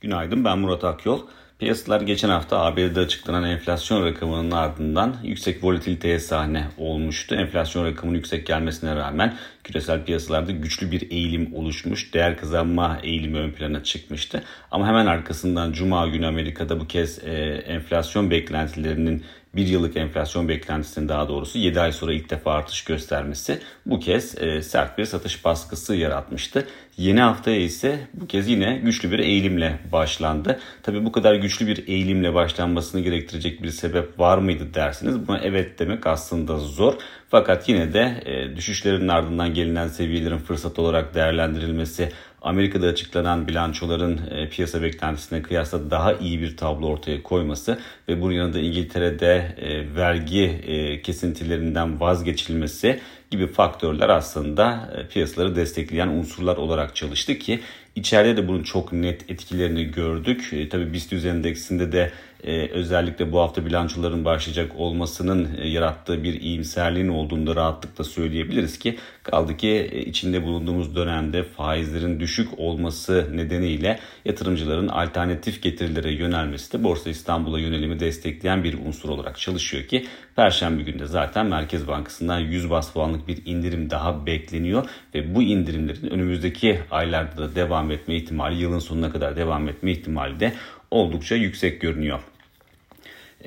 Günaydın ben Murat Akyol. Piyasalar geçen hafta ABD'de açıklanan enflasyon rakamının ardından yüksek volatiliteye sahne olmuştu. Enflasyon rakamının yüksek gelmesine rağmen küresel piyasalarda güçlü bir eğilim oluşmuş. Değer kazanma eğilimi ön plana çıkmıştı. Ama hemen arkasından Cuma günü Amerika'da bu kez e, enflasyon beklentilerinin bir yıllık enflasyon beklentisinin daha doğrusu 7 ay sonra ilk defa artış göstermesi bu kez e, sert bir satış baskısı yaratmıştı. Yeni haftaya ise bu kez yine güçlü bir eğilimle başlandı. Tabi bu kadar güçlü bir eğilimle başlanmasını gerektirecek bir sebep var mıydı dersiniz. Buna evet demek aslında zor. Fakat yine de e, düşüşlerin ardından gelinen seviyelerin fırsat olarak değerlendirilmesi Amerika'da açıklanan bilançoların e, piyasa beklentisine kıyasla daha iyi bir tablo ortaya koyması ve bunun yanında İngiltere'de e, vergi e, kesintilerinden vazgeçilmesi gibi faktörler aslında piyasaları destekleyen unsurlar olarak çalıştı ki içeride de bunun çok net etkilerini gördük. Tabii BIST endeksinde de e, özellikle bu hafta bilançoların başlayacak olmasının e, yarattığı bir iyimserliğin olduğunu da rahatlıkla söyleyebiliriz ki kaldı ki e, içinde bulunduğumuz dönemde faizlerin düşük olması nedeniyle yatırımcıların alternatif getirilere yönelmesi de Borsa İstanbul'a yönelimi destekleyen bir unsur olarak çalışıyor ki Perşembe günde zaten Merkez Bankası'ndan 100 bas puanlık bir indirim daha bekleniyor ve bu indirimlerin önümüzdeki aylarda da devam etme ihtimali yılın sonuna kadar devam etme ihtimali de oldukça yüksek görünüyor.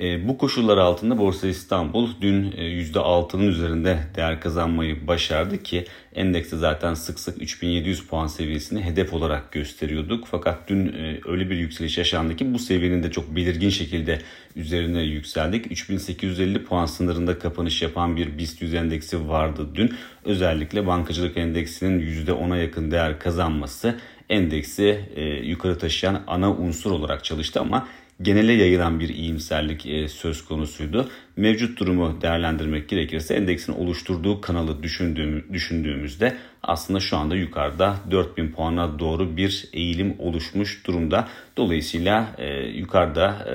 E, bu koşullar altında Borsa İstanbul dün e, %6'nın üzerinde değer kazanmayı başardı ki endekste zaten sık sık 3700 puan seviyesini hedef olarak gösteriyorduk. Fakat dün e, öyle bir yükseliş yaşandı ki bu seviyenin de çok belirgin şekilde üzerine yükseldik. 3850 puan sınırında kapanış yapan bir BIST 100 endeksi vardı dün. Özellikle bankacılık endeksinin %10'a yakın değer kazanması endeksi e, yukarı taşıyan ana unsur olarak çalıştı ama genele yayılan bir iyimserlik e, söz konusuydu. Mevcut durumu değerlendirmek gerekirse endeksin oluşturduğu kanalı düşündüğüm, düşündüğümüzde aslında şu anda yukarıda 4000 puana doğru bir eğilim oluşmuş durumda. Dolayısıyla e, yukarıda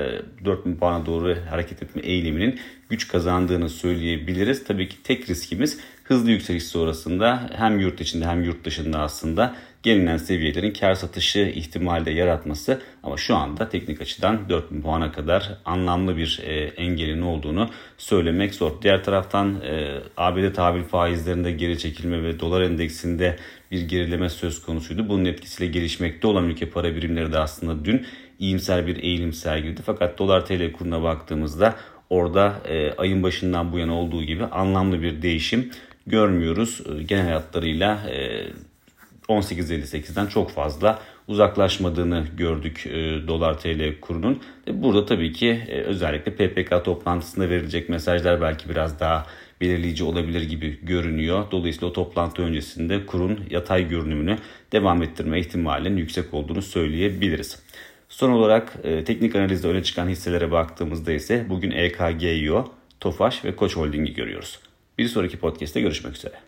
e, 4000 puana doğru hareket etme eğiliminin güç kazandığını söyleyebiliriz. Tabii ki tek riskimiz hızlı yükseliş sonrasında hem yurt içinde hem yurt dışında aslında gelinen seviyelerin kar satışı ihtimali de yaratması ama şu anda teknik açıdan 4000 puana kadar anlamlı bir e, engelin olduğunu söylemek zor. Diğer taraftan e, ABD tahvil faizlerinde geri çekilme ve dolar endeksinde bir gerileme söz konusuydu. Bunun etkisiyle gelişmekte olan ülke para birimleri de aslında dün iyimser bir eğilim sergiledi. Fakat dolar TL kuruna baktığımızda orada e, ayın başından bu yana olduğu gibi anlamlı bir değişim görmüyoruz. E, genel hatlarıyla e, 18.58'den çok fazla uzaklaşmadığını gördük e, dolar TL kurunun. E, burada tabii ki e, özellikle PPK toplantısında verilecek mesajlar belki biraz daha belirleyici olabilir gibi görünüyor. Dolayısıyla o toplantı öncesinde kurun yatay görünümünü devam ettirme ihtimalinin yüksek olduğunu söyleyebiliriz. Son olarak e, teknik analizde öne çıkan hisselere baktığımızda ise bugün EKGIO, Tofaş ve Koç Holding'i görüyoruz. Bir sonraki podcast'te görüşmek üzere.